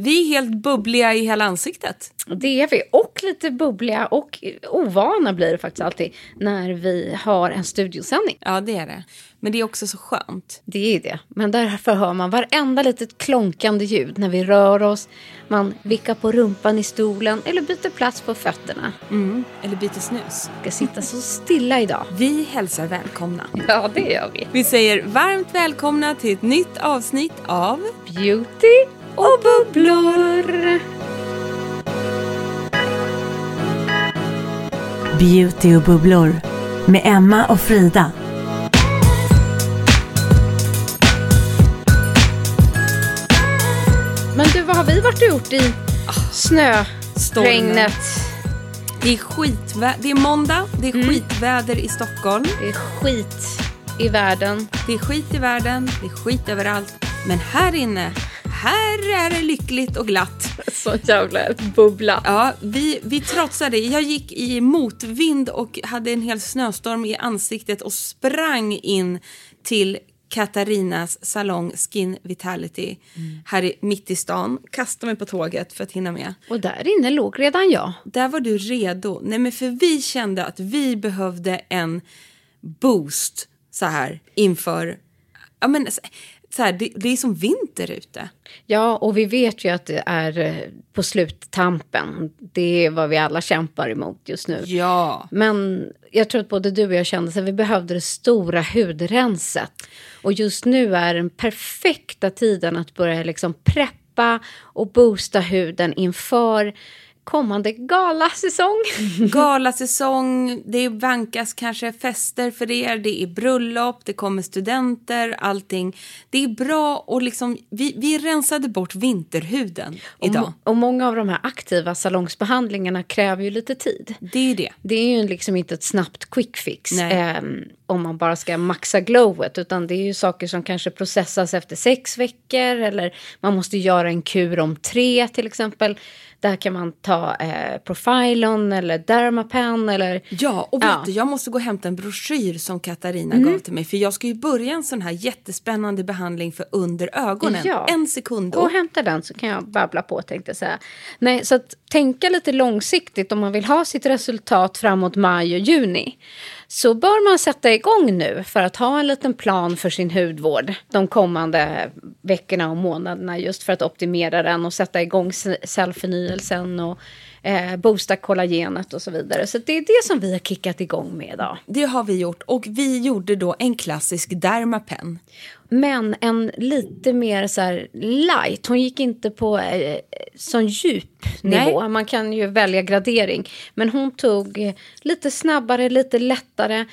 Vi är helt bubbliga i hela ansiktet. Det är vi. Och lite bubbliga och ovana blir det faktiskt alltid när vi har en studiosändning. Ja, det är det. Men det är också så skönt. Det är det. Men därför hör man varenda litet klonkande ljud när vi rör oss. Man vickar på rumpan i stolen eller byter plats på fötterna. Mm. Eller byter snus. Ska sitta så stilla idag. Vi hälsar välkomna. Ja, det gör vi. Vi säger varmt välkomna till ett nytt avsnitt av Beauty och bubblor. Beauty och bubblor med Emma och Frida. Men du, vad har vi varit och gjort i snö, Stormen. regnet? Det är skitvä- Det är måndag, det är Mm. skitväder i Stockholm. Det är skit i världen. Det är skit i världen, det är skit överallt. Men här inne, här är det lyckligt och glatt. Så jävla bubbla. Ja, vi, vi trotsade. Jag gick i motvind och hade en hel snöstorm i ansiktet och sprang in till Katarinas salong Skin Vitality här i, mitt i stan. Kastade mig på tåget för att hinna med. Och där inne låg redan jag. Där var du redo. Nej, men för vi kände att vi behövde en boost så här inför... Ja, men, så- här, det, det är som vinter ute. Ja, och vi vet ju att det är eh, på sluttampen. Det är vad vi alla kämpar emot just nu. Ja. Men jag tror att både du och jag kände att vi behövde det stora hudrenset. Och just nu är den perfekta tiden att börja liksom preppa och boosta huden inför kommande galasäsong. Galasäsong, det vankas kanske fester för er, det är bröllop, det kommer studenter, allting. Det är bra och liksom, vi, vi rensade bort vinterhuden Och, idag. må- och många av de här aktiva salongsbehandlingarna kräver ju lite tid. Det är det. Det är ju liksom inte ett snabbt quick fix Nej. Om man bara ska maxa glowet. Utan det är ju saker som kanske processas efter sex veckor. Eller man måste göra en kur om tre till exempel. Där kan man ta eh, Profilon eller Dermapen eller... Ja, och vet Ja. Mm. du, jag måste gå och hämta en broschyr som Katarina gav till mig. För jag ska ju börja en sån här jättespännande behandling för under ögonen. Ja. En sekund Gå och hämta den så kan jag babbla på tänkte jag säga. Nej, så att tänka lite långsiktigt om man vill ha sitt resultat framåt maj och juni. Så bör man sätta igång nu för att ha en liten plan för sin hudvård de kommande veckorna och månaderna just för att optimera den och sätta igång ce- cellförnyelsen och eh, boosta kollagenet och så vidare. Så det är det som vi har kickat igång med idag. Det har vi gjort. Och vi gjorde då en klassisk Dermapen. Men en lite mer så här light. Hon gick inte på eh, sån djup nivå. Nej. Man kan ju välja gradering. Men hon tog lite snabbare, lite lättare.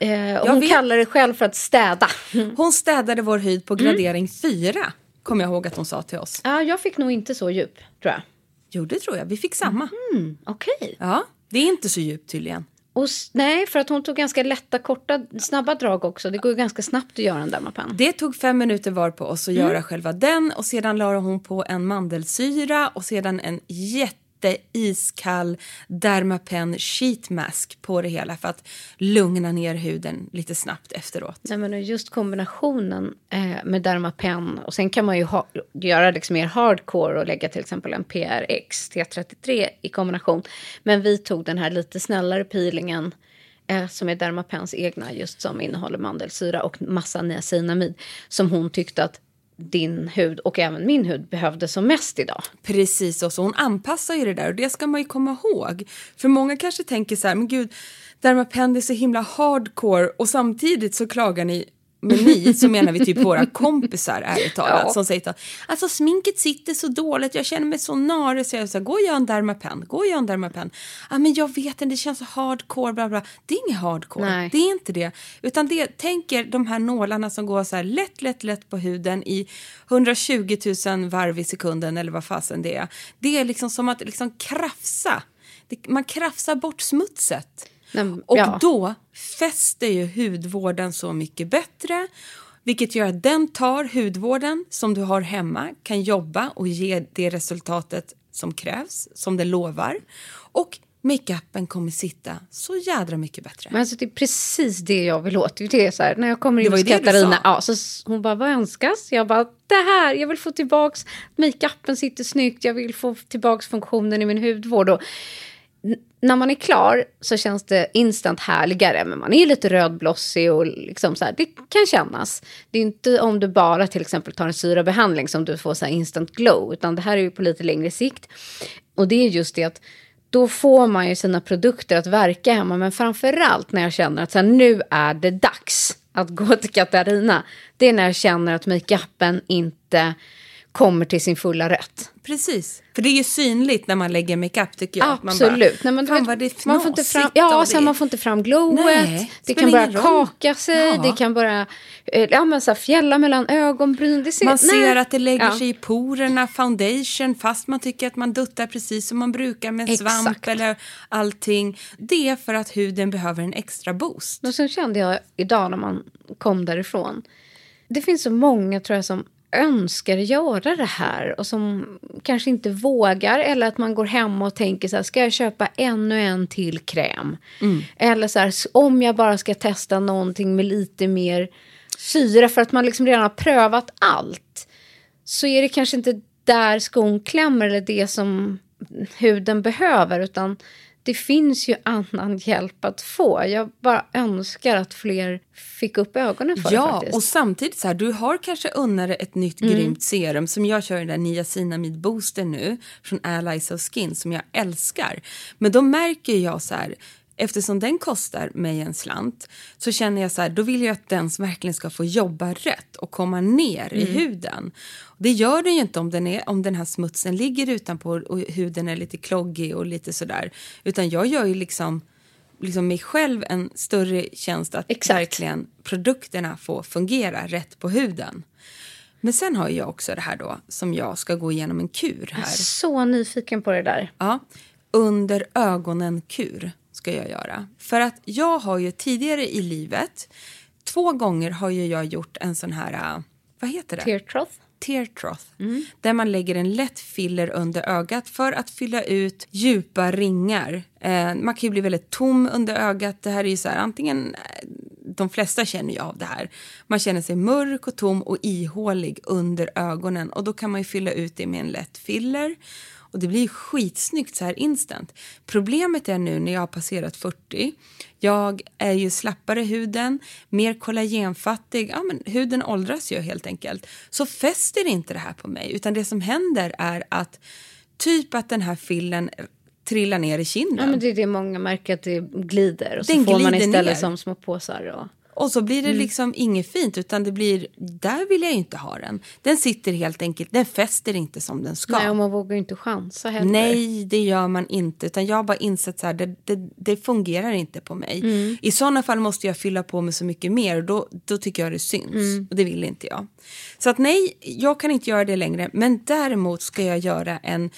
Eh, hon vet. kallar det själv för att städa. Hon städade vår hud Mm. på gradering 4. Kommer jag ihåg att hon sa till oss. Ja, jag fick nog inte så djup, tror jag. Jo, det tror jag. Vi fick samma. Mm. Okej. Ja, det är inte så djupt tydligen. Och Nej, för att hon tog ganska lätta, korta, snabba drag också. Det går ju ganska snabbt att göra en Dermapen. Det tog fem minuter var på oss att Mm. göra själva den och sedan la hon på en mandelsyra och sedan en jätteiskall Dermapen sheet mask på det hela för att lugna ner huden lite snabbt efteråt. Nej, men just kombinationen eh, med Dermapen och sen kan man ju ha, göra liksom mer hardcore och lägga till exempel en PRX T33 i kombination. Men vi tog den här lite snällare peelingen eh, som är Dermapens egna just som innehåller mandelsyra och massa niacinamid som hon tyckte att din hud och även min hud behövde som mest idag. Precis och så hon anpassar ju det där och det ska man ju komma ihåg. För många kanske tänker så här, men gud, Dermapen är så himla hardcore och samtidigt så klagar ni med ni så menar vi typ våra kompisar ärligt talat. Ja. Som säger att alltså sminket sitter så dåligt, jag känner mig så narig. Så jag säger, gå och gör en Dermapen, gå och gör en Dermapen. Ja men jag vet inte, det känns så hardcore, bla bla. Det är inget hardcore, Nej. det är inte det. Utan det, tänker de här nålarna som går så här lätt, lätt, lätt på huden i 120 000 varv i sekunden eller vad fasen det är. Det är liksom som att liksom krafsa. man krafsar bort smutset. Nej, och ja. då fäster ju hudvården så mycket bättre vilket gör att den tar hudvården som du har hemma, kan jobba och ge det resultatet som krävs, som det lovar. Och makeupen kommer sitta så jädra mycket bättre. Men alltså, det är precis det jag vill åt. Det är så här, när jag kommer in hos Katarina, ja, så hon bara, vad önskas? Jag bara, det här, jag vill få tillbaks, makeupen sitter snyggt, jag vill få tillbaks funktionen i min hudvård. Och när man är klar så känns det instant härligare. Men man är lite rödblossig och liksom så här, det kan kännas. Det är inte om du bara till exempel tar en syrabehandling som du får så instant glow. Utan det här är ju på lite längre sikt. Och det är just det att då får man ju sina produkter att verka hemma. Men framförallt när jag känner att så här, nu är det dags att gå till Katarina. Det är när jag känner att makeupen inte kommer till sin fulla rätt. Precis. För det är ju synligt när man lägger makeup tycker jag. Absolut. Man, bara, Nej, men, vet, man får inte fram, Ja, sen man får inte fram glowet. Nej, det kan börja kaka sig. Ja. Det kan börja eh, ja, men så här, fjälla mellan ögonbryn. Ser, man nej. ser att det lägger ja. sig i porerna, foundation, fast man tycker att man duttar precis som man brukar med Exakt. svamp eller allting. Det är för att huden behöver en extra boost. Och sen kände jag idag när man kom därifrån. Det finns så många tror jag som önskar göra det här och som kanske inte vågar eller att man går hem och tänker så här, ska jag köpa ännu en till kräm? Mm. Eller så här, om jag bara ska testa någonting med lite mer syra för att man liksom redan har prövat allt så är det kanske inte där skon klämmer eller det som huden behöver utan det finns ju annan hjälp att få. Jag bara önskar att fler fick upp ögonen för ja, det. faktiskt. och samtidigt så här, du har kanske unnare ett nytt mm. grymt serum som jag kör den där niacinamid booster nu från Allies of Skin som jag älskar. Men då märker jag så här, eftersom den kostar mig en slant så känner jag så här, då vill jag att den verkligen ska få jobba rätt och komma ner mm. i huden. Det gör den ju inte om den, är, om den här smutsen ligger utanpå och huden är lite kloggig och lite sådär. Utan jag gör ju liksom, liksom mig själv en större tjänst att Exakt. verkligen produkterna får fungera rätt på huden. Men sen har jag också det här då som jag ska gå igenom en kur här. Jag är så nyfiken på det där. Ja, under ögonen-kur ska jag göra. För att jag har ju tidigare i livet, två gånger har ju jag gjort en sån här, äh, vad heter det? Tear trough. Tear trough. Mm. Där man lägger en lätt filler under ögat för att fylla ut djupa ringar. Eh, man kan ju bli väldigt tom under ögat. Det här är ju så här, antingen, äh, de flesta känner ju av det här. Man känner sig mörk och tom och ihålig under ögonen och då kan man ju fylla ut det med en lätt filler och det blir skitsnyggt så här instant. Problemet är nu när jag har passerat 40. Jag är ju slappare i huden, mer kollagenfattig. Ja, men huden åldras ju helt enkelt. Så fäster inte det här på mig utan det som händer är att typ att den här fillen trillar ner i kinden. Ja, men det är det många märker att det glider och så den får man istället ner. som små påsar. Och... Och så blir det mm. liksom inget fint utan det blir, där vill jag inte ha den. Den sitter helt enkelt, den fäster inte som den ska. Nej, och man vågar inte chansa heller. Nej, det gör man inte. Utan jag har bara insett så här, det, det, det fungerar inte på mig. Mm. I sådana fall måste jag fylla på med så mycket mer och då, då tycker jag det syns. Mm. Och det vill inte jag. Så att nej, jag kan inte göra det längre. Men däremot ska jag göra en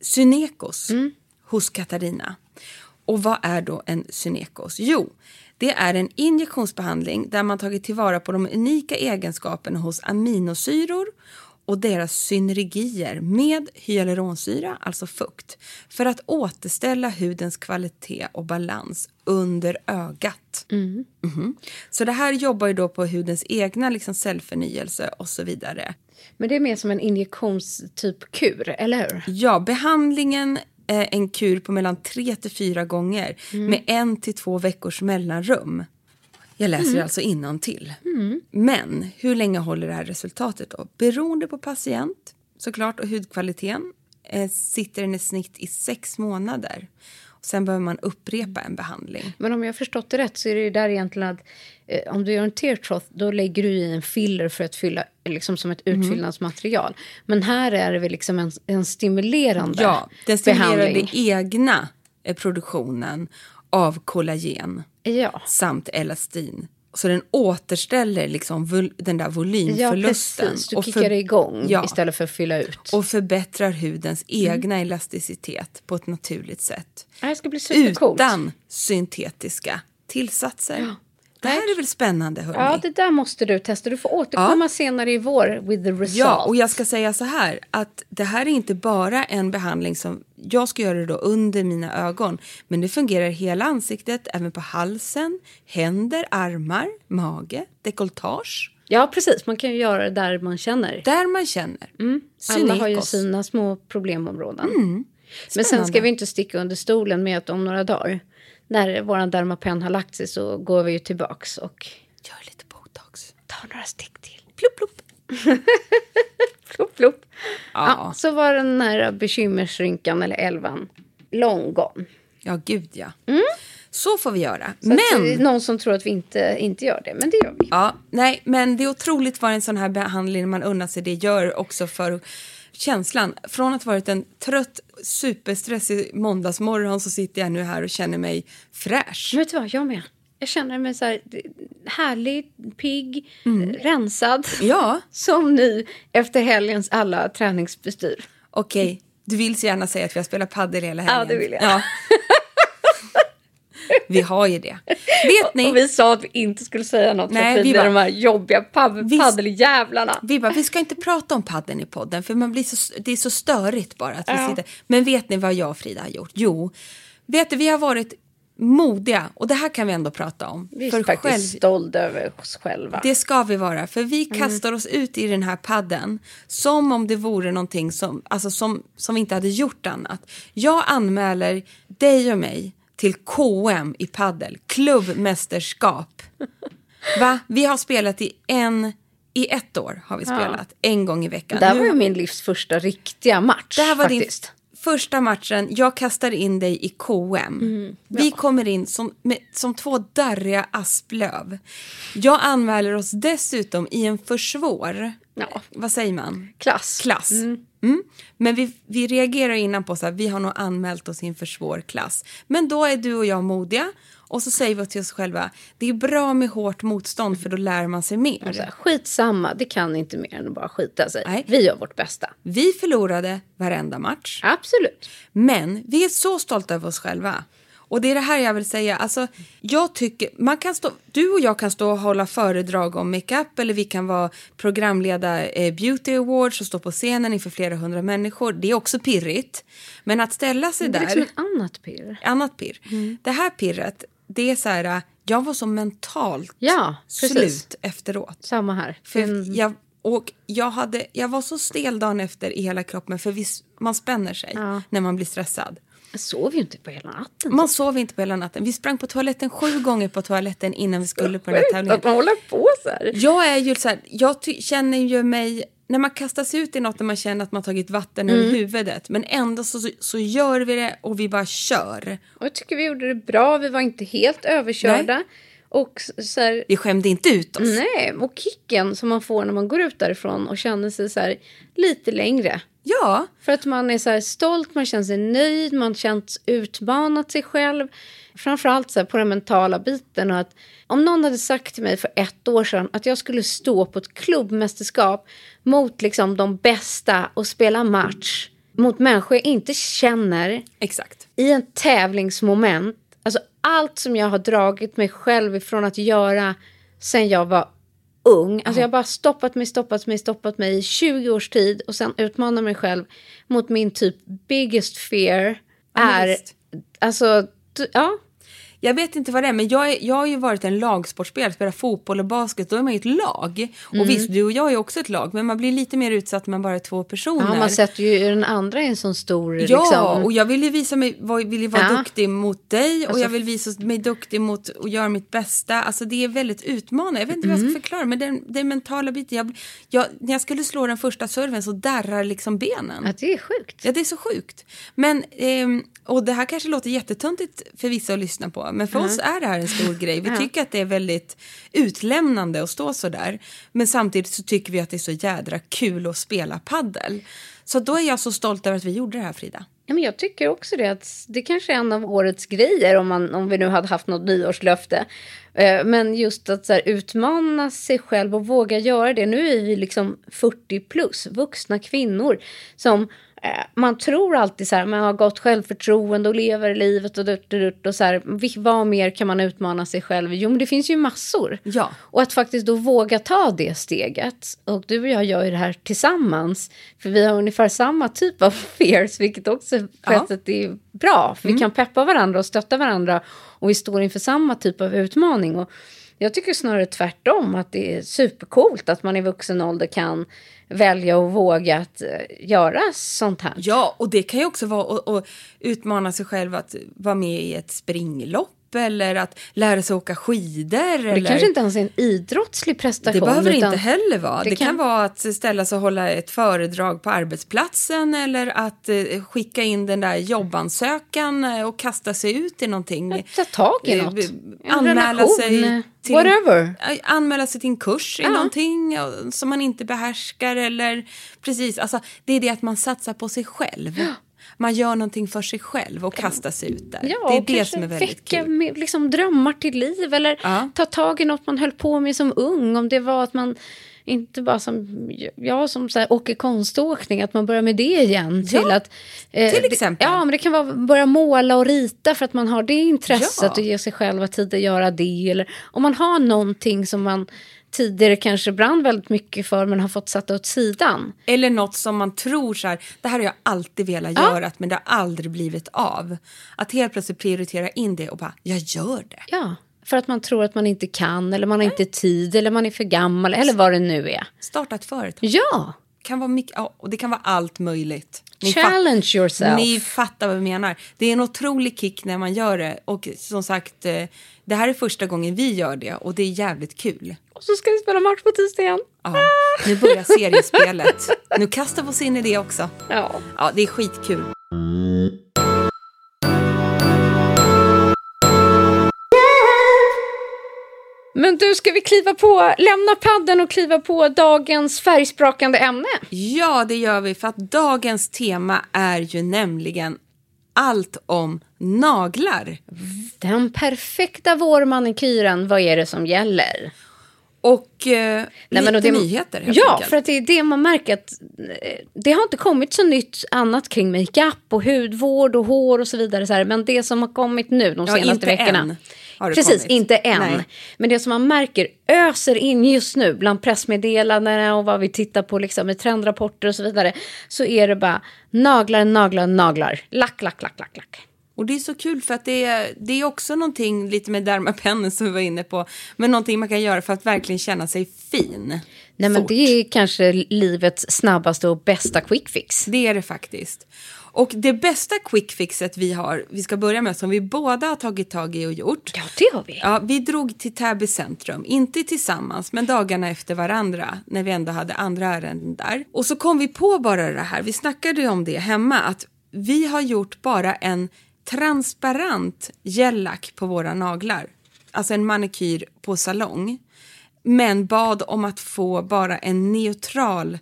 synekos mm. hos Katarina. Och vad är då en synekos? Jo, det är en injektionsbehandling där man tagit tillvara på de unika egenskaperna hos aminosyror och deras synergier med hyaluronsyra, alltså fukt, för att återställa hudens kvalitet och balans under ögat. Mhm. Så det här jobbar ju då på hudens egna liksom, cellförnyelse och så vidare. Men det är mer som en injektionstyp kur, eller hur? Ja, behandlingen en kur på mellan tre till fyra gånger med en till två veckors mellanrum. Jag läser alltså innan till. Men hur länge håller det här resultatet då? Beroende på patient såklart och hudkvaliteten eh, sitter den i snitt i sex månader. Sen behöver man upprepa en behandling. Men om jag förstått det rätt så är det ju där egentligen att eh, om du gör en tear trough då lägger du i en filler för att fylla, liksom som ett Mhm. utfyllnadsmaterial. Men här är det väl liksom en, en stimulerande Ja, den stimulerar behandling. den egna eh, produktionen av kollagen Ja. samt elastin. Så den återställer liksom den där ja, volymförlusten. precis. Du och kickar för- igång Ja. istället för att fylla ut. och förbättrar hudens egna elasticitet på ett naturligt sätt. det ska bli supercoolt. Utan syntetiska tillsatser. Det här är väl spännande, hörni? Ja, det där måste du testa. Du får återkomma Ja. senare i vår with the result. Ja, och jag ska säga så här att det här är inte bara en behandling som jag ska göra det då under mina ögon, men det fungerar hela ansiktet, även på halsen, händer, armar, mage, dekolletage, Ja, precis. Man kan ju göra det där man känner. där man känner. Mm. Alla har ju sina små problemområden. Men sen ska vi inte sticka under stolen med att om några dagar när vår Dermapen har lagt sig så går vi ju tillbaks och Gör lite botox. tar några stick till. Plupp, plupp. Plupp, plupp. Ja. Ja, så var den här bekymmersrynkan eller elvan long gone. Ja, gud ja. Så får vi göra. Mm. Så att det är Men, någon som tror att vi inte, inte gör det, men det gör vi. ja, nej, men det är otroligt vad en sån här behandling, man unnar sig det, gör också för känslan. Från att ha varit en trött, superstressig måndagsmorgon så sitter jag nu här och känner mig fräsch. Vet du vad, jag med. Jag känner mig så här härlig, pigg, Mm. rensad. Ja, Som ny efter helgens alla träningsbestyr. okej. Du vill så gärna säga att vi har spelat padel hela helgen. Ja, det vill jag. Ja. vi har ju det. Vet ni? Och vi sa att vi inte skulle säga något Nej, för vi vi bara- de här jobbiga paddeljävlarna. Vi bara, vi ska inte prata om padden i podden för man blir så, det är så störigt bara att vi Ja. sitter. Men vet ni vad jag och Frida har gjort? Jo, vet du, vi har varit modiga och det här kan vi ändå prata om. Vi är För faktiskt själv- stolta över oss själva. det ska vi vara, för vi Mm. kastar oss ut i den här padden som om det vore någonting som, alltså som, som vi inte hade gjort annat. Jag anmäler dig och mig till KM i paddel, klubbmästerskap. Va? Vi har spelat i en, i ett år har vi spelat, en gång i veckan. det här var ju min livs första riktiga match. det här var faktiskt. din första matchen. Jag kastar in dig i KM. Mm, Vi kommer in som, med, som två darriga asplöv. Jag anmäler oss dessutom i en för svår, Ja. vad säger man? Klass. Klass. Mm. Men vi, vi reagerar innan på så här, vi har nog anmält oss i en för svår klass. Men då är du och jag modiga och så säger vi till oss själva, det är bra med hårt motstånd för då lär man sig mer. Så här, skitsamma, det kan inte mer än att bara skita sig. Nej. Vi gör vårt bästa. Vi förlorade varenda match. Absolut. Men vi är så stolta över oss själva. Och det är det här jag vill säga. Alltså, jag tycker, man kan stå, du och jag kan stå och hålla föredrag om makeup eller vi kan vara programleda eh, beauty awards och stå på scenen inför flera hundra människor. Det är också pirrigt. Men att ställa sig Det är där, liksom ett annat pirr. annat pirr. Det här pirret, det är så här, jag var så mentalt Ja, slut efteråt. Samma här. För Mm. jag, och jag, hade, jag var så stel dagen efter i hela kroppen för vi, man spänner sig Ja. när man blir stressad. Jag sov ju inte på hela natten. Man sov inte på hela natten. Vi sprang på toaletten sju gånger på toaletten innan vi skulle på den här tävlingen. att man håller på så här. Jag är ju så här, jag känner ju mig, när man kastas ut i något där man känner att man tagit vatten Mm. över huvudet, men ändå så, så gör vi det och vi bara kör. Och jag tycker vi gjorde det bra. Vi var inte helt överkörda. Och s- så här, Vi skämde inte ut oss. nej, och kicken som man får när man går ut därifrån och känner sig så här lite längre. Ja, För att man är så stolt, man känner sig nöjd, man känns utmanat sig själv. Framförallt så på den mentala biten. Och att om någon hade sagt till mig för ett år sedan att jag skulle stå på ett klubbmästerskap mot liksom de bästa och spela match mot människor jag inte känner exakt. i en tävlingsmoment. Alltså allt som jag har dragit mig själv ifrån att göra sen jag var ung. Alltså jag har bara stoppat mig, stoppat mig, stoppat mig i 20 års tid och sen utmanar mig själv mot min typ biggest fear är, alltså, ja. Jag vet inte vad det är, men jag, är, jag har ju varit en lagsportspelare, spelat fotboll och basket, då är man ju ett lag. Mm. Och visst, du och jag är också ett lag, men man blir lite mer utsatt när man bara är två personer. ja, man sätter ju den andra i en sån stor, Ja, liksom. och jag vill ju visa mig, vill ju vara Ja. duktig mot dig och Alltså- jag vill visa mig duktig mot och göra mitt bästa. Alltså det är väldigt utmanande. Jag vet inte hur Mm. jag ska förklara, men den, den mentala biten. Jag, jag, när jag skulle slå den första serven så darrar liksom benen. Ja, det är sjukt. Ja, det är så sjukt. Men, ehm, och det här kanske låter jättetöntigt för vissa att lyssna på, men för oss är det här en stor grej. Vi tycker att det är väldigt utlämnande att stå så där. Men samtidigt så tycker vi att det är så jädra kul att spela paddel. Så då är jag så stolt över att vi gjorde det här, Frida. Ja, men jag tycker också det. Att det kanske är en av årets grejer om, man, om vi nu hade haft något nyårslöfte. Eh, Men just att så här, utmana sig själv och våga göra det. Nu är vi liksom 40 plus, vuxna kvinnor som man tror alltid så här, man har gott självförtroende och lever livet och dutt, dutt, och så här, vad mer kan man utmana sig själv? Jo, men det finns ju massor. Ja. Och att faktiskt då våga ta det steget. Och du och jag gör ju det här tillsammans. För vi har ungefär samma typ av fears, vilket också på ett sätt är bra. För vi kan peppa varandra och stötta varandra. Och vi står inför samma typ av utmaning. Och jag tycker snarare tvärtom, att det är supercoolt att man i vuxen ålder kan välja och våga att eh, göra sånt här. Ja, och det kan ju också vara att, att utmana sig själv att vara med i ett springlopp eller att lära sig åka skidor. Det eller... kanske inte ens är en idrottslig prestation. Det behöver det inte heller vara. Det, det kan... kan- vara att ställa sig och hålla ett föredrag på arbetsplatsen eller att eh, skicka in den där jobbansökan eh, och kasta sig ut i någonting. Ta tag i Eh, något. eh, En Anmäla relation, sig till, whatever. Anmäla sig till en kurs i Ja. någonting som man inte behärskar eller precis, alltså det är det att man satsar på sig själv. Man gör någonting för sig själv och kastar sig ut där. Ja, det är det som är väldigt väcka kul. med, liksom, drömmar till liv eller Ja. ta tag i något man höll på med som ung. Om det var att man inte bara som jag som så här, åker konståkning, att man börjar med det igen. Ja, till att, eh, till det- exempel. ja, men det kan vara börja måla och rita för att man har det intresset Ja. och ge sig själv tid att göra det. Eller om man har någonting som man tidigare kanske brann väldigt mycket för men har fått sätta åt sidan. Eller något som man tror så här, det här har jag alltid velat Ja. göra men det har aldrig blivit av. Att helt plötsligt prioritera in det och bara, jag gör det. Ja, för att man tror att man inte kan eller man har inte tid eller man är för gammal eller vad det nu är. Starta ett företag. Ja, Kan vara mycket, ja, och det kan vara allt möjligt. Ni challenge fatt- yourself. Ni fattar vad vi menar. Det är en otrolig kick när man gör det. Och som sagt, eh, det här är första gången vi gör det och det är jävligt kul. Och så ska vi spela match på tisdag igen. Ja, nu börjar seriespelet. Nu kastar vi oss in i det också. Ja. Ja, det är skitkul. Men du, ska vi kliva på, lämna padden och kliva på dagens färgsprakande ämne? Ja, det gör vi för att dagens tema är ju nämligen allt om naglar. Den perfekta vårmanikyren, vad är det som gäller? Och eh, lite men och det- nyheter helt Ja, enkelt. för att det är det man märker att eh, det har inte kommit så nytt annat kring makeup och hudvård och hår och så vidare. Så här, men det som har kommit nu de Ja, senaste inte veckorna. än Precis, kommit. inte än. Nej. Men det som man märker öser in just nu bland pressmeddelandena och vad vi tittar på liksom, i trendrapporter och så vidare. Så är det bara naglar, naglar, naglar. Lack, lack, lack, lack, lack. Och det är så kul för att det är, det är också någonting lite med dermapennen som vi var inne på. Men någonting man kan göra för att verkligen känna sig fin. Nej, men Fort. det är kanske livets snabbaste och bästa quick fix. Det är det faktiskt. Och det bästa quick fixet vi har, vi ska börja med, som vi båda har tagit tag i och gjort. Ja, det har vi. Ja, vi drog till Täby centrum, inte tillsammans, men dagarna efter varandra när vi ändå hade andra ärenden där. Och så kom vi på bara det här, vi snackade ju om det hemma, att vi har gjort bara en transparent gellack på våra naglar. Alltså en manikyr på salong. Men bad om att få bara en neutral,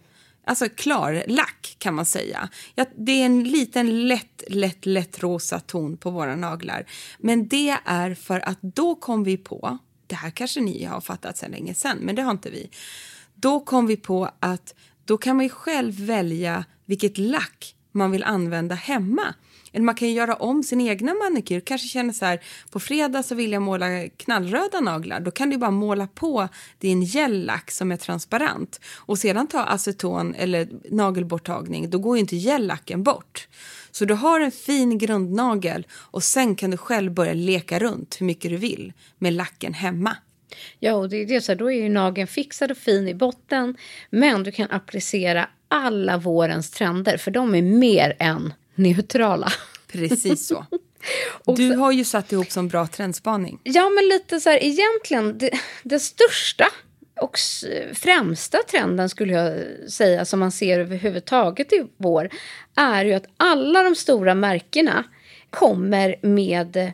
alltså klarlack, kan man säga. Ja, det är en liten lätt, lätt, lätt rosa ton på våra naglar. Men det är för att då kom vi på, det här kanske ni har fattat sedan länge sedan, men det har inte vi. Då kom vi på att då kan man ju själv välja vilket lack man vill använda hemma. Eller man kan ju göra om sin egna manikyr. Kanske känner så här, på fredag så vill jag måla knallröda naglar. Då kan du bara måla på din gellack som är transparent. Och sedan ta aceton eller nagelborttagning. Då går ju inte gellacken bort. Så du har en fin grundnagel och sen kan du själv börja leka runt hur mycket du vill med lacken hemma. Ja, och det är det, så här, då är ju nageln fixad och fin i botten. Men du kan applicera alla vårens trender, för de är mer än neutrala. Precis så. Du har ju satt ihop som bra trendspaning. Ja, men lite så här, egentligen, det, det största och främsta trenden skulle jag säga som man ser överhuvudtaget i vår är ju att alla de stora märkena kommer med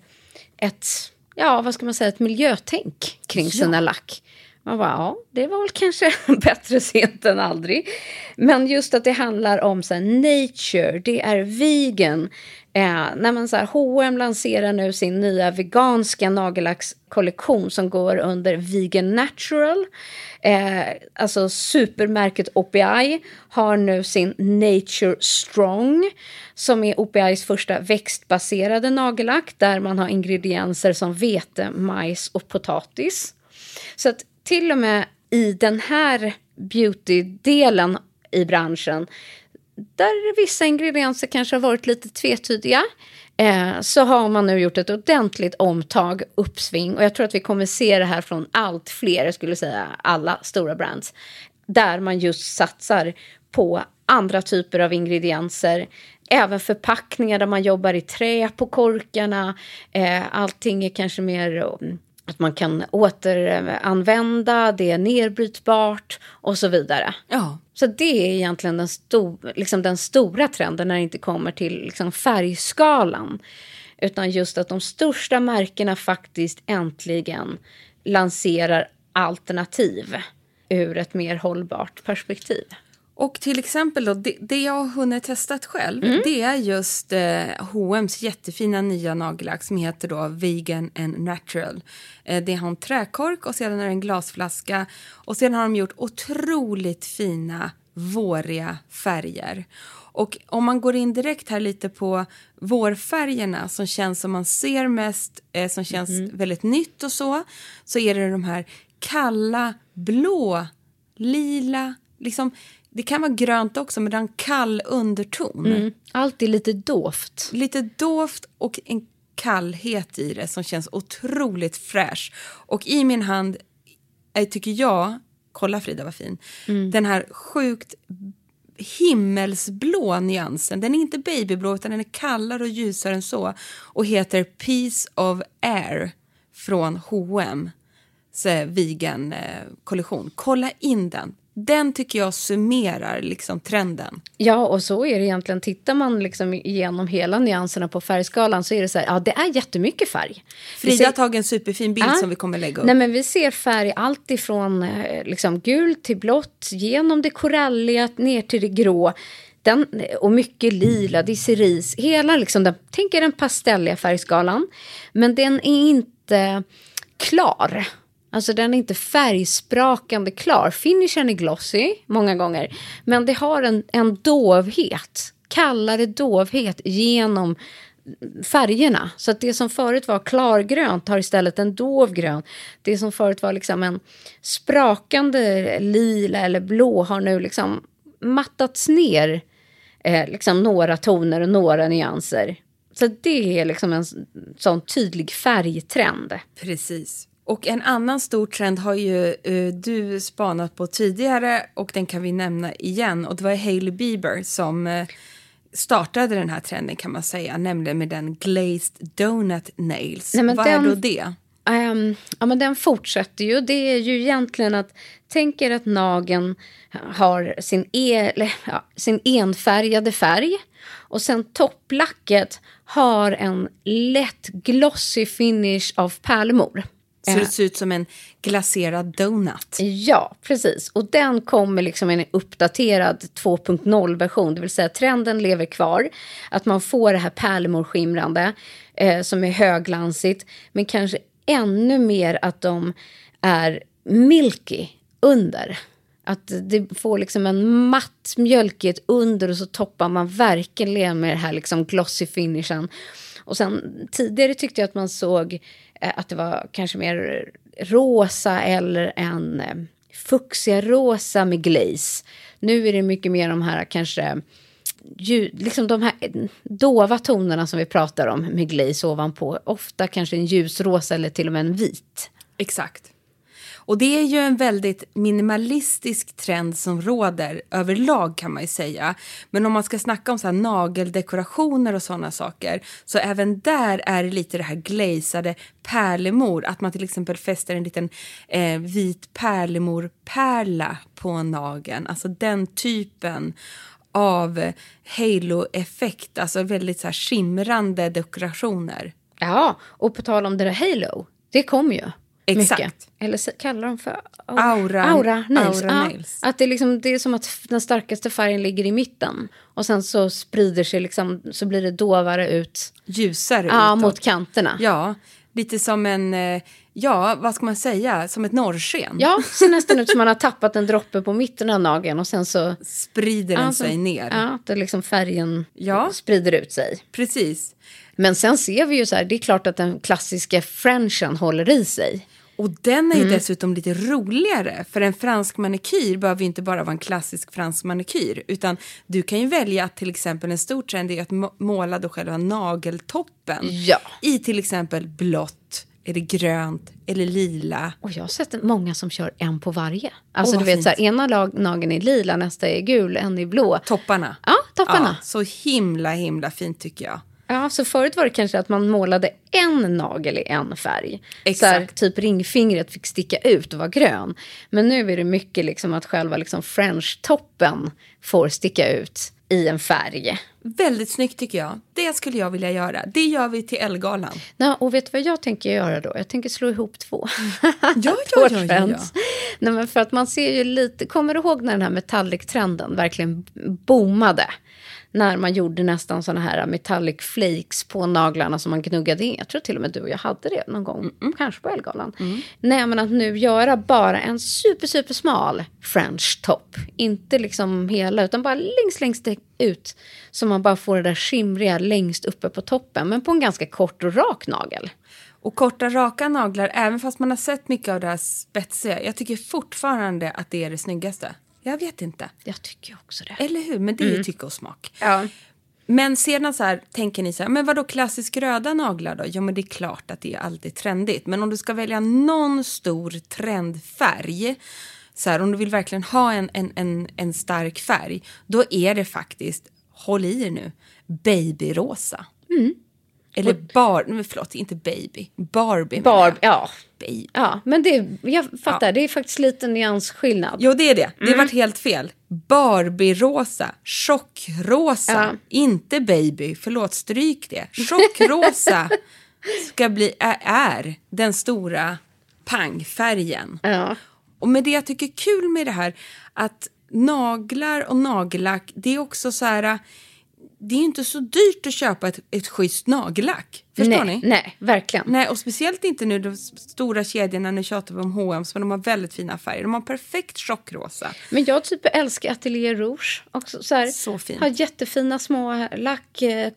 ett, ja vad ska man säga, ett miljötänk kring sina ja. lack. Man bara, ja, det var väl kanske bättre sent än aldrig. Men just att det handlar om så här, nature, det är vegan. Eh, när man så här, H&M lanserar nu sin nya veganska nagellackskollektion som går under Vegan Natural. Eh, alltså supermärket OPI har nu sin Nature Strong som är OPIs första växtbaserade nagellack där man har ingredienser som vete, majs och potatis. Så att till och med i den här beauty-delen i branschen där vissa ingredienser kanske har varit lite tvetydiga eh, så har man nu gjort ett ordentligt omtag, uppsving och jag tror att vi kommer se det här från allt fler, jag skulle säga alla stora brands, där man just satsar på andra typer av ingredienser. Även förpackningar där man jobbar i trä på korkarna. Eh, allting är kanske mer mm, att man kan återanvända, det är nedbrytbart och så vidare. Ja. Så det är egentligen den, sto liksom den stora trenden när det inte kommer till liksom färgskalan. Utan just att de största märkena faktiskt äntligen lanserar alternativ ur ett mer hållbart perspektiv. Och till exempel då, det, det jag har hunnit testat själv mm. det är just eh, H&M's jättefina nya nagellack som heter då Vegan and Natural. Eh, det har en träkork och sedan är det en glasflaska och sedan har de gjort otroligt fina våriga färger. Och om man går in direkt här lite på vårfärgerna som känns som man ser mest, eh, som känns mm. väldigt nytt och så, så är det de här kalla blå, lila, liksom det kan vara grönt också, men det har en kall underton. Mm. Alltid lite dovt. Lite dovt och en kallhet i det som känns otroligt fräsch. Och i min hand, äh, tycker jag, kolla Frida vad fin, mm. den här sjukt himmelsblå nyansen. Den är inte babyblå utan den är kallare och ljusare än så och heter Piece of Air från H&M vegan-kollektion. Kolla in den. Den tycker jag summerar liksom trenden. Ja, och så är det egentligen. Tittar man liksom igenom hela nyanserna på färgskalan så är det så här, ja det är jättemycket färg. Frida har tagit en superfin bild ja, som vi kommer lägga upp. Nej, men vi ser färg allt ifrån eh, liksom gult till blått, genom det koralliga ner till det grå. Den, och mycket lila, det är cerise, hela liksom den, tänk er den pastelliga färgskalan. Men den är inte klar. Alltså den är inte färgsprakande klar. Finishen är glossy många gånger. Men det har en, en dovhet, kallare dovhet genom färgerna. Så att det som förut var klargrönt har istället en dov grön. Det som förut var liksom en sprakande lila eller blå har nu liksom mattats ner eh, liksom några toner och några nyanser. Så det är liksom en sån tydlig färgtrend. Precis. Och en annan stor trend har ju uh, du spanat på tidigare och den kan vi nämna igen. Och det var Hailey Bieber som uh, startade den här trenden kan man säga, nämligen med den glazed donut nails. Nej, Vad den, är då det? Um, ja, men den fortsätter ju. Det är ju egentligen att tänk er att nageln har sin, e, eller, ja, sin enfärgade färg och sen topplacket har en lätt glossy finish av pärlemor. Så det ser ut som en glaserad donut. Ja, precis. Och den kommer liksom en uppdaterad 2.0-version. Det vill säga trenden lever kvar. Att man får det här pärlemorskimrande eh, som är högglansigt. Men kanske ännu mer att de är milky under. Att det får liksom en matt mjölkighet under och så toppar man verkligen med det här liksom glossy finishen. Och sen tidigare tyckte jag att man såg eh, att det var kanske mer rosa eller en eh, fuchsia rosa med glaze. Nu är det mycket mer de här kanske ljud, liksom de här eh, dova tonerna som vi pratar om med glaze ovanpå. Ofta kanske en ljusrosa eller till och med en vit. Exakt. Och det är ju en väldigt minimalistisk trend som råder överlag kan man ju säga. Men om man ska snacka om så här nageldekorationer och sådana saker så även där är det lite det här glazade pärlemor. Att man till exempel fäster en liten eh, vit pärlemorpärla på nageln. Alltså den typen av halo-effekt, alltså väldigt så här skimrande dekorationer. Ja, och på tal om det där halo, det kom ju. Exakt. Mycket. Eller kallar de för Aura- aura nails. aura ja, nails. Att det, är liksom, det är som att den starkaste färgen ligger i mitten. Och sen så sprider sig liksom, så blir det dovare ut Ljusare ja, utåt. mot kanterna. Ja, lite som en, eh, ja vad ska man säga, som ett norrsken. Ja, ser nästan ut som man har tappat en droppe på mitten av nageln och sen så... Sprider den ja, så- sig ner. Ja, att liksom färgen Ja. sprider ut sig. Precis. Men sen ser vi ju så här, det är klart att den klassiska frenchen håller i sig. Och den är ju Mm. dessutom lite roligare, för en fransk manikyr behöver ju inte bara vara en klassisk fransk manikyr, utan du kan ju välja att till exempel en stor trend är att må- måla då själva nageltoppen Ja. i till exempel blått, eller grönt eller lila. Och jag har sett många som kör en på varje. Alltså Åh, du vet så här, fint. ena lag, nageln är lila, nästa är gul, en är blå. Topparna. Ja, topparna. Ja, så himla himla fint tycker jag. Ja, så förut var det kanske att man målade en nagel i en färg. Exakt. Så här, typ ringfingret fick sticka ut och vara grön. Men nu är det mycket liksom att själva liksom french-toppen får sticka ut i en färg. Väldigt snyggt tycker jag. Det skulle jag vilja göra. Det gör vi till Ellegalan. Ja, och vet du vad jag tänker göra då? Jag tänker slå ihop två. Ja, ja, ja, ja, ja. Nej, men för att man ser ju lite, kommer du ihåg när den här metallic-trenden verkligen boomade? När man gjorde nästan såna här metallic flakes på naglarna som man gnuggade in. Jag tror till och med du och jag hade det någon gång, kanske på Ellegalan. Nej, men att nu göra bara en super, super smal french top. Inte liksom hela, utan bara längst, längst ut. Så man bara får det där skimriga längst uppe på toppen, men på en ganska kort och rak nagel. Och korta raka naglar, även fast man har sett mycket av det här spetsiga, jag tycker fortfarande att det är det snyggaste. Jag vet inte. Jag tycker också det. Eller hur? Men det är ju tycke och smak. Ja. Men sedan så här, tänker ni så här, men vadå klassisk röda naglar då? Ja, men det är klart att det är alltid trendigt. Men om du ska välja någon stor trendfärg, så här, om du vill verkligen ha en, en, en, en stark färg, då är det faktiskt, håll i er nu, babyrosa. Eller bar, nej, förlåt, inte baby, Barbie. Barb, ja. Baby. Ja, men det, jag fattar, det är faktiskt lite nyansskillnad. Jo, det är det. Det vart helt fel. Barbie-rosa, tjockrosa, Ja. inte baby. Förlåt, stryk det. Tjockrosa ska bli, är, är den stora pangfärgen. Ja. Och med det jag tycker är kul med det här, att naglar och nagellack, det är också så här... Det är inte så dyrt att köpa ett, ett schysst nagellack. Förstår nej, ni? Nej, verkligen. Nej, och speciellt inte nu de stora kedjorna, nu tjatar vi om H&M, men de har väldigt fina färger. De har perfekt tjockrosa. Men jag typ älskar Atelier Rouge. Också, så här, Så fint. Har jättefina små lack. Eh,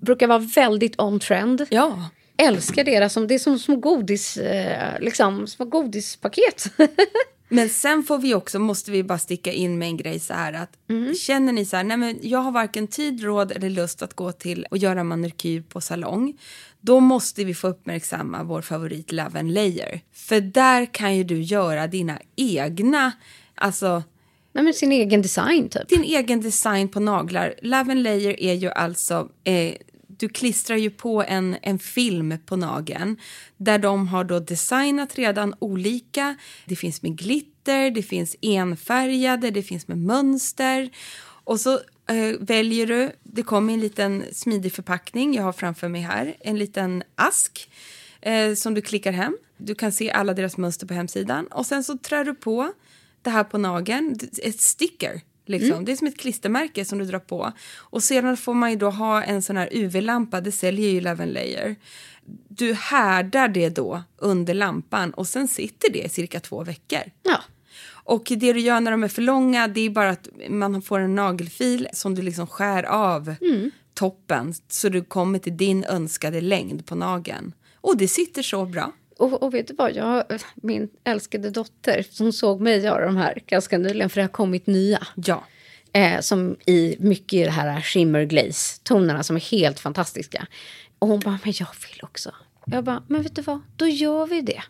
brukar vara väldigt on trend. Ja. Älskar deras, som, det är som små godis, eh, liksom, små godispaket. Men sen får vi också, måste vi bara sticka in med en grej så här att känner ni så här, nej men jag har varken tid, råd eller lust att gå till och göra manikyr på salong. Då måste vi få uppmärksamma vår favorit Love and Layer. För där kan ju du göra dina egna, alltså Nej, men sin egen design typ. din egen design på naglar. Love and Layer är ju alltså, eh, du klistrar ju på en, en film på nageln där de har då designat redan olika. Det finns med glitter, det finns enfärgade, det finns med mönster. Och så eh, väljer du, det kommer i en liten smidig förpackning, jag har framför mig här, en liten ask eh, som du klickar hem. Du kan se alla deras mönster på hemsidan och sen så trär du på det här på nageln, ett sticker. Liksom. Det är som ett klistermärke som du drar på. Och sedan får man ju då ha en sån här UV-lampa, det säljer ju Love Layer. Du härdar det då under lampan och sen sitter det i cirka två veckor. Ja. Och det du gör när de är för långa det är bara att man får en nagelfil som du liksom skär av toppen så du kommer till din önskade längd på nageln. Och det sitter så bra. Och, och vet du vad, jag, min älskade dotter som såg mig göra de här ganska nyligen, för det har kommit nya. Ja. Eh, som i mycket i det här shimmer glaze-tonerna som är helt fantastiska. Och hon bara, men jag vill också. Jag bara, men vet du vad, då gör vi det.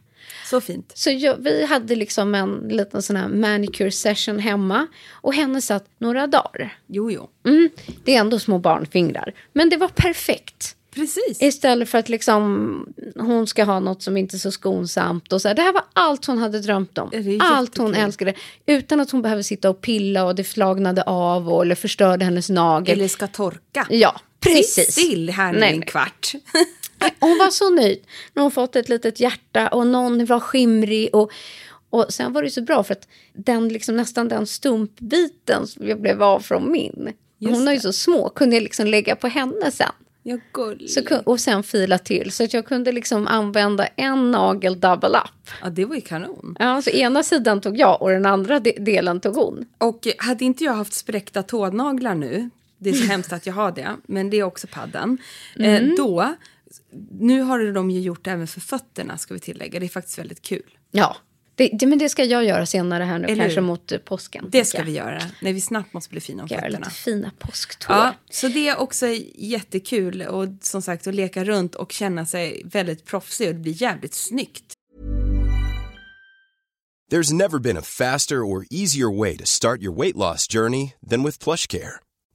Så fint. Så jag, vi hade liksom en liten sån här manicure session hemma. Och henne satt några dagar. Jo, jo. Mm, det är ändå små barnfingrar. Men det var perfekt. Precis. Istället för att liksom, hon ska ha något som inte är så skonsamt. Och så här. Det här var allt hon hade drömt om. Allt hon älskade. Utan att hon behöver sitta och pilla och det flagnade av och, eller förstörde hennes nagel. Eller ska torka. Ja, precis. Sitt still här nu Nej, en kvart. Hon var så nöjd när hon fått ett litet hjärta och någon var skimrig. Och, och sen var det så bra för att den, liksom, nästan den stumpbiten som jag blev av från min. Just hon är ju så små, kunde jag liksom lägga på henne sen. Ja. Så, och sen fila till. Så att jag kunde liksom använda en nagel double up. Ja, det var ju kanon. Ja, så ena sidan tog jag och den andra de- delen tog hon. Och hade inte jag haft spräckta tånaglar nu, det är så hemskt att jag har det, men det är också padden. Eh, då, nu har de ju gjort det även för fötterna ska vi tillägga, det är faktiskt väldigt kul. Ja, det, det, men det ska jag göra senare här nu, Eller kanske hur? mot eh, påsken. Det ska jag. vi göra, när vi snabbt måste bli fina om Göra fötterna. lite fina påsktår. Ja, så det är också jättekul och som sagt att leka runt och känna sig väldigt proffsig och det blir jävligt snyggt. There's never been a faster or easier way to start your weight loss journey than with PlushCare.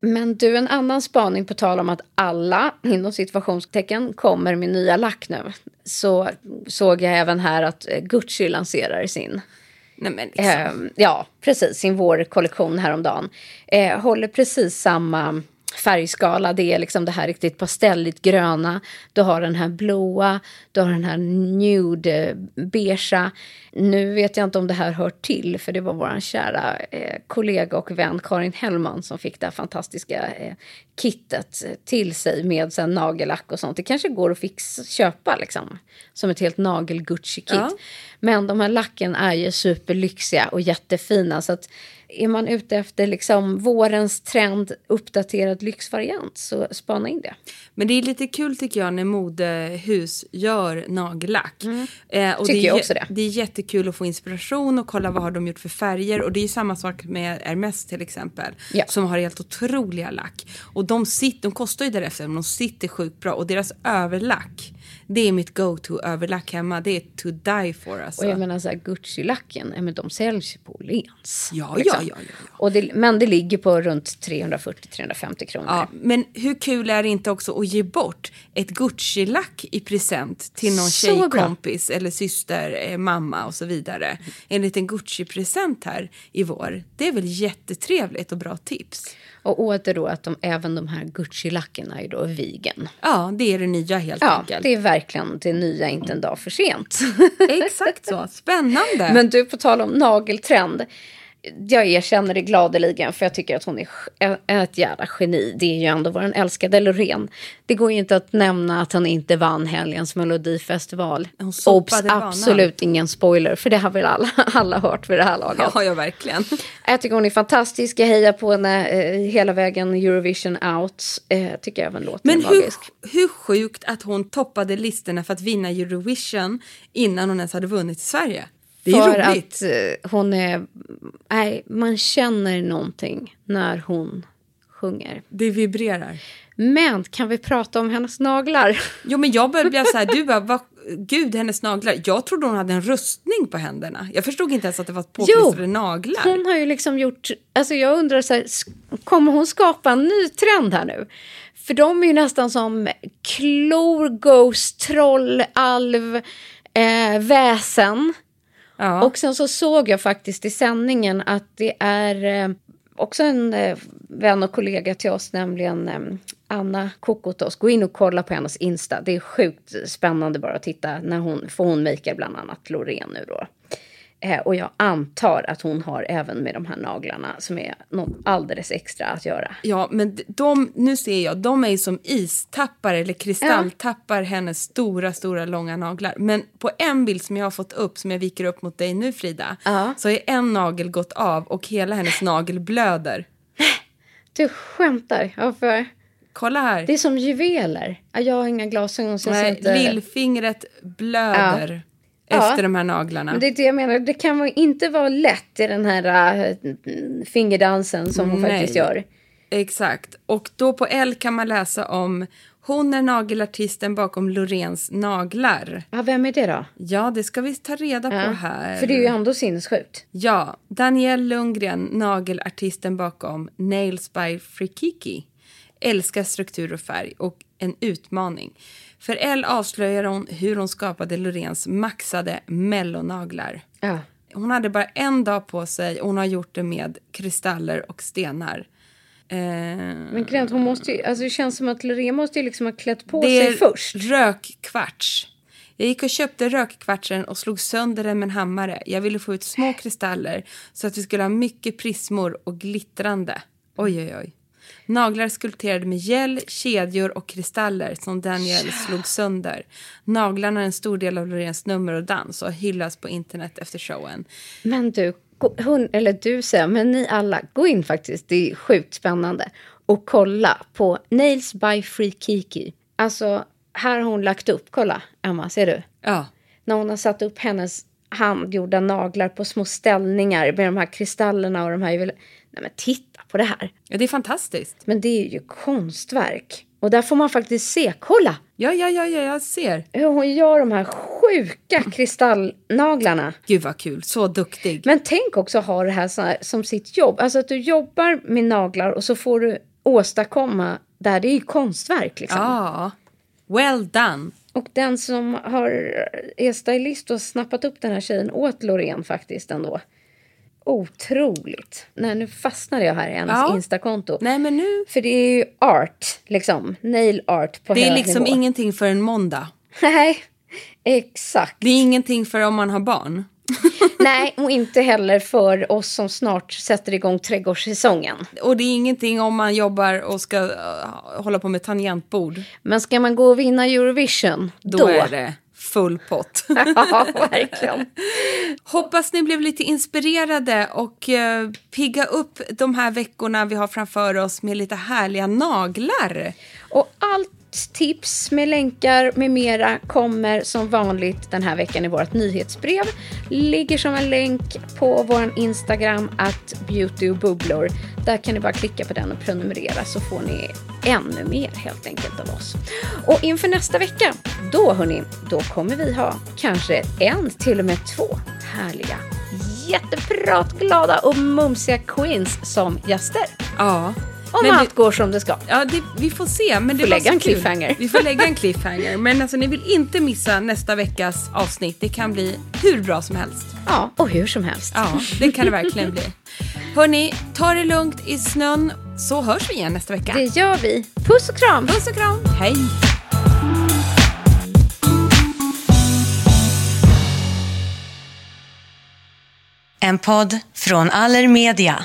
Men du, en annan spaning på tal om att alla, inom situationstecken, kommer med nya lack nu. Så såg jag även här att eh, Gucci lanserar sin Nej, liksom. Eh, ja, precis. Sin vårkollektion häromdagen. Eh, håller precis samma färgskala. Det är liksom det här riktigt pastelligt gröna. Du har den här blåa, du har den här nude eh, beigea. Nu vet jag inte om det här hör till, för det var vår kära eh, kollega och vän Karin Hellman som fick det här fantastiska eh, kittet till sig med sen nagellack och sånt. Det kanske går att fix, köpa liksom, som ett helt nagel-Gucci-kit. Ja. Men de här lacken är ju superlyxiga och jättefina. Så att är man ute efter liksom vårens trend, uppdaterad lyxvariant, så spana in det. Men det är lite kul tycker jag när modehus gör nagellack. Eh, och Mm. Tycker det är, jag också det. Det är jättekul att få inspiration och kolla vad har de gjort för färger. Och det är samma sak med Hermes till exempel. Ja. Som har helt otroliga lack. Och de, sitter, de kostar ju därefter men de sitter sjukt bra. Och deras överlack, det är mitt go-to överlack hemma. Det är to die for alltså. Och jag menar så här, Gucci-lacken, ja, men de säljs ju på Åhléns. Ja, liksom. ja, ja, ja, ja. Och det, men det ligger på runt 340-350 kronor. Ja, men hur kul är det inte också att ge bort ett Gucci-lack i present till någon Så bra. tjejkompis eller syster, eh, mamma och så vidare. En liten Gucci-present här i vår. Det är väl jättetrevligt och bra tips. Och åter då att de, även de här Gucci-lacken är då vegan. Ja, det är det nya helt Ja, enkelt. det är verkligen det nya, inte en dag för sent. Exakt så. Spännande. Men du, på tal om nageltrend. Jag erkänner det gladeligen för jag tycker att hon är ett jävla geni. Det är ju ändå vår älskade Loreen. Det går ju inte att nämna att han inte vann helgens melodifestival. Hon Obs, absolut ingen spoiler för det har väl alla, alla hört vid det här laget. Ja, ja, verkligen. Jag tycker hon är fantastisk. Jag hejar på henne eh, hela vägen Eurovision out. Eh, tycker även låten Men är hur, magisk. hur sjukt att hon toppade listorna för att vinna Eurovision innan hon ens hade vunnit i Sverige. Det är För roligt. att eh, hon är... Nej, man känner någonting när hon sjunger. Det vibrerar. Men kan vi prata om hennes naglar? Jo, men jag började bli så här, du bara, vad, gud, hennes naglar. Jag trodde hon hade en rustning på händerna. Jag förstod inte ens att det var påklistrade naglar. hon har ju liksom gjort... Alltså jag undrar, så här, kommer hon skapa en ny trend här nu? För de är ju nästan som klor, ghost, troll, alv, eh, väsen. Ja. Och sen så såg jag faktiskt i sändningen att det är eh, också en eh, vän och kollega till oss, nämligen eh, Anna Kokotos. Gå in och kolla på hennes Insta. Det är sjukt spännande bara att titta när hon, för hon makear bland annat Loreen nu då. Eh, och jag antar att hon har även med de här naglarna som är något alldeles extra att göra. Ja, men de, nu ser jag, de är ju som istappar eller kristalltappar hennes stora, stora långa naglar. Men på en bild som jag har fått upp, som jag viker upp mot dig nu Frida, Ja. så är en nagel gått av och hela hennes nagel blöder. Du skämtar? Ja, för Kolla här. det är som juveler. Ja, Jag har inga glasögon så Nej, inte... lillfingret blöder Ja. Efter de här naglarna. Men det är det jag menar, det kan inte vara lätt i den här äh, fingerdansen som hon Nej. faktiskt gör. Exakt. Och då på L kan man läsa om hon är nagelartisten bakom Loreens naglar. Ja, vem är det då? Ja, det ska vi ta reda på här. För det är ju ändå sinnessjukt. Ja, Danielle Lundgren, nagelartisten bakom Nails by Frikiki. Älskar struktur och färg och en utmaning. För L avslöjar hon hur hon skapade Loreens maxade mellonaglar. Ja. Hon hade bara en dag på sig och hon har gjort det med kristaller och stenar. Eh, Men Grant, hon måste ju, alltså det känns som att Loreen måste ju liksom ha klätt på det sig är först. rökkvarts. Jag gick och köpte rökkvartsen och slog sönder den med en hammare. Jag ville få ut små kristaller så att vi skulle ha mycket prismor och glittrande. Oj, oj, oj. Naglar skulpterade med gel, kedjor och kristaller som Daniel slog sönder. Naglarna är en stor del av Loreens nummer och dans och hyllas på internet efter showen. Men du, hon, eller du säger, men ni alla, gå in faktiskt, det är sjukt spännande. Och kolla på Nails by Free Kiki. Alltså, här har hon lagt upp, kolla Emma, ser du? Ja, När hon har satt upp hennes handgjorda naglar på små ställningar med de här kristallerna och de här... Nej men titta på det här. ja det är fantastiskt. Men det är ju konstverk. Och där får man faktiskt se, kolla! Ja, ja, ja, ja jag ser. Hur hon gör de här sjuka kristallnaglarna. Gud vad kul, så duktig. Men tänk också ha det här, så här som sitt jobb. Alltså att du jobbar med naglar och så får du åstadkomma där. Det är ju konstverk liksom. Ja, well done. Och den som har, är stylist och har snappat upp den här tjejen åt Loreen faktiskt ändå. Otroligt. Nej, nu fastnade jag här i hennes Ja. Instakonto. Nej, men nu... För det är ju art, liksom. Nail art på Det är hög liksom nivå. ingenting för en måndag. Nej, exakt. Det är ingenting för om man har barn. Nej, och inte heller för oss som snart sätter igång trädgårdssäsongen. Och det är ingenting om man jobbar och ska uh, hålla på med tangentbord. Men ska man gå och vinna Eurovision, Då, då... är det full pott. ja, verkligen. Hoppas ni blev lite inspirerade och uh, pigga upp de här veckorna vi har framför oss med lite härliga naglar. Och allt tips med länkar med mera kommer som vanligt den här veckan i vårt nyhetsbrev. Ligger som en länk på vår Instagram, att beauty och bubblor. Där kan ni bara klicka på den och prenumerera så får ni ännu mer helt enkelt av oss. Och inför nästa vecka, då hörni, då kommer vi ha kanske en, till och med två härliga jättepratglada och mumsiga queens som gäster. Ja. Om Men allt det- går som det ska. Ja, det, vi får se. Men det Får lägga en kul. cliffhanger. Vi får lägga en cliffhanger. Men alltså, ni vill inte missa nästa veckas avsnitt. Det kan bli hur bra som helst. Ja, och hur som helst. Ja, det kan det verkligen bli. Hörni, ta det lugnt i snön så hörs vi igen nästa vecka. Det gör vi. Puss och kram! Puss och kram. Hej! En podd från Allermedia.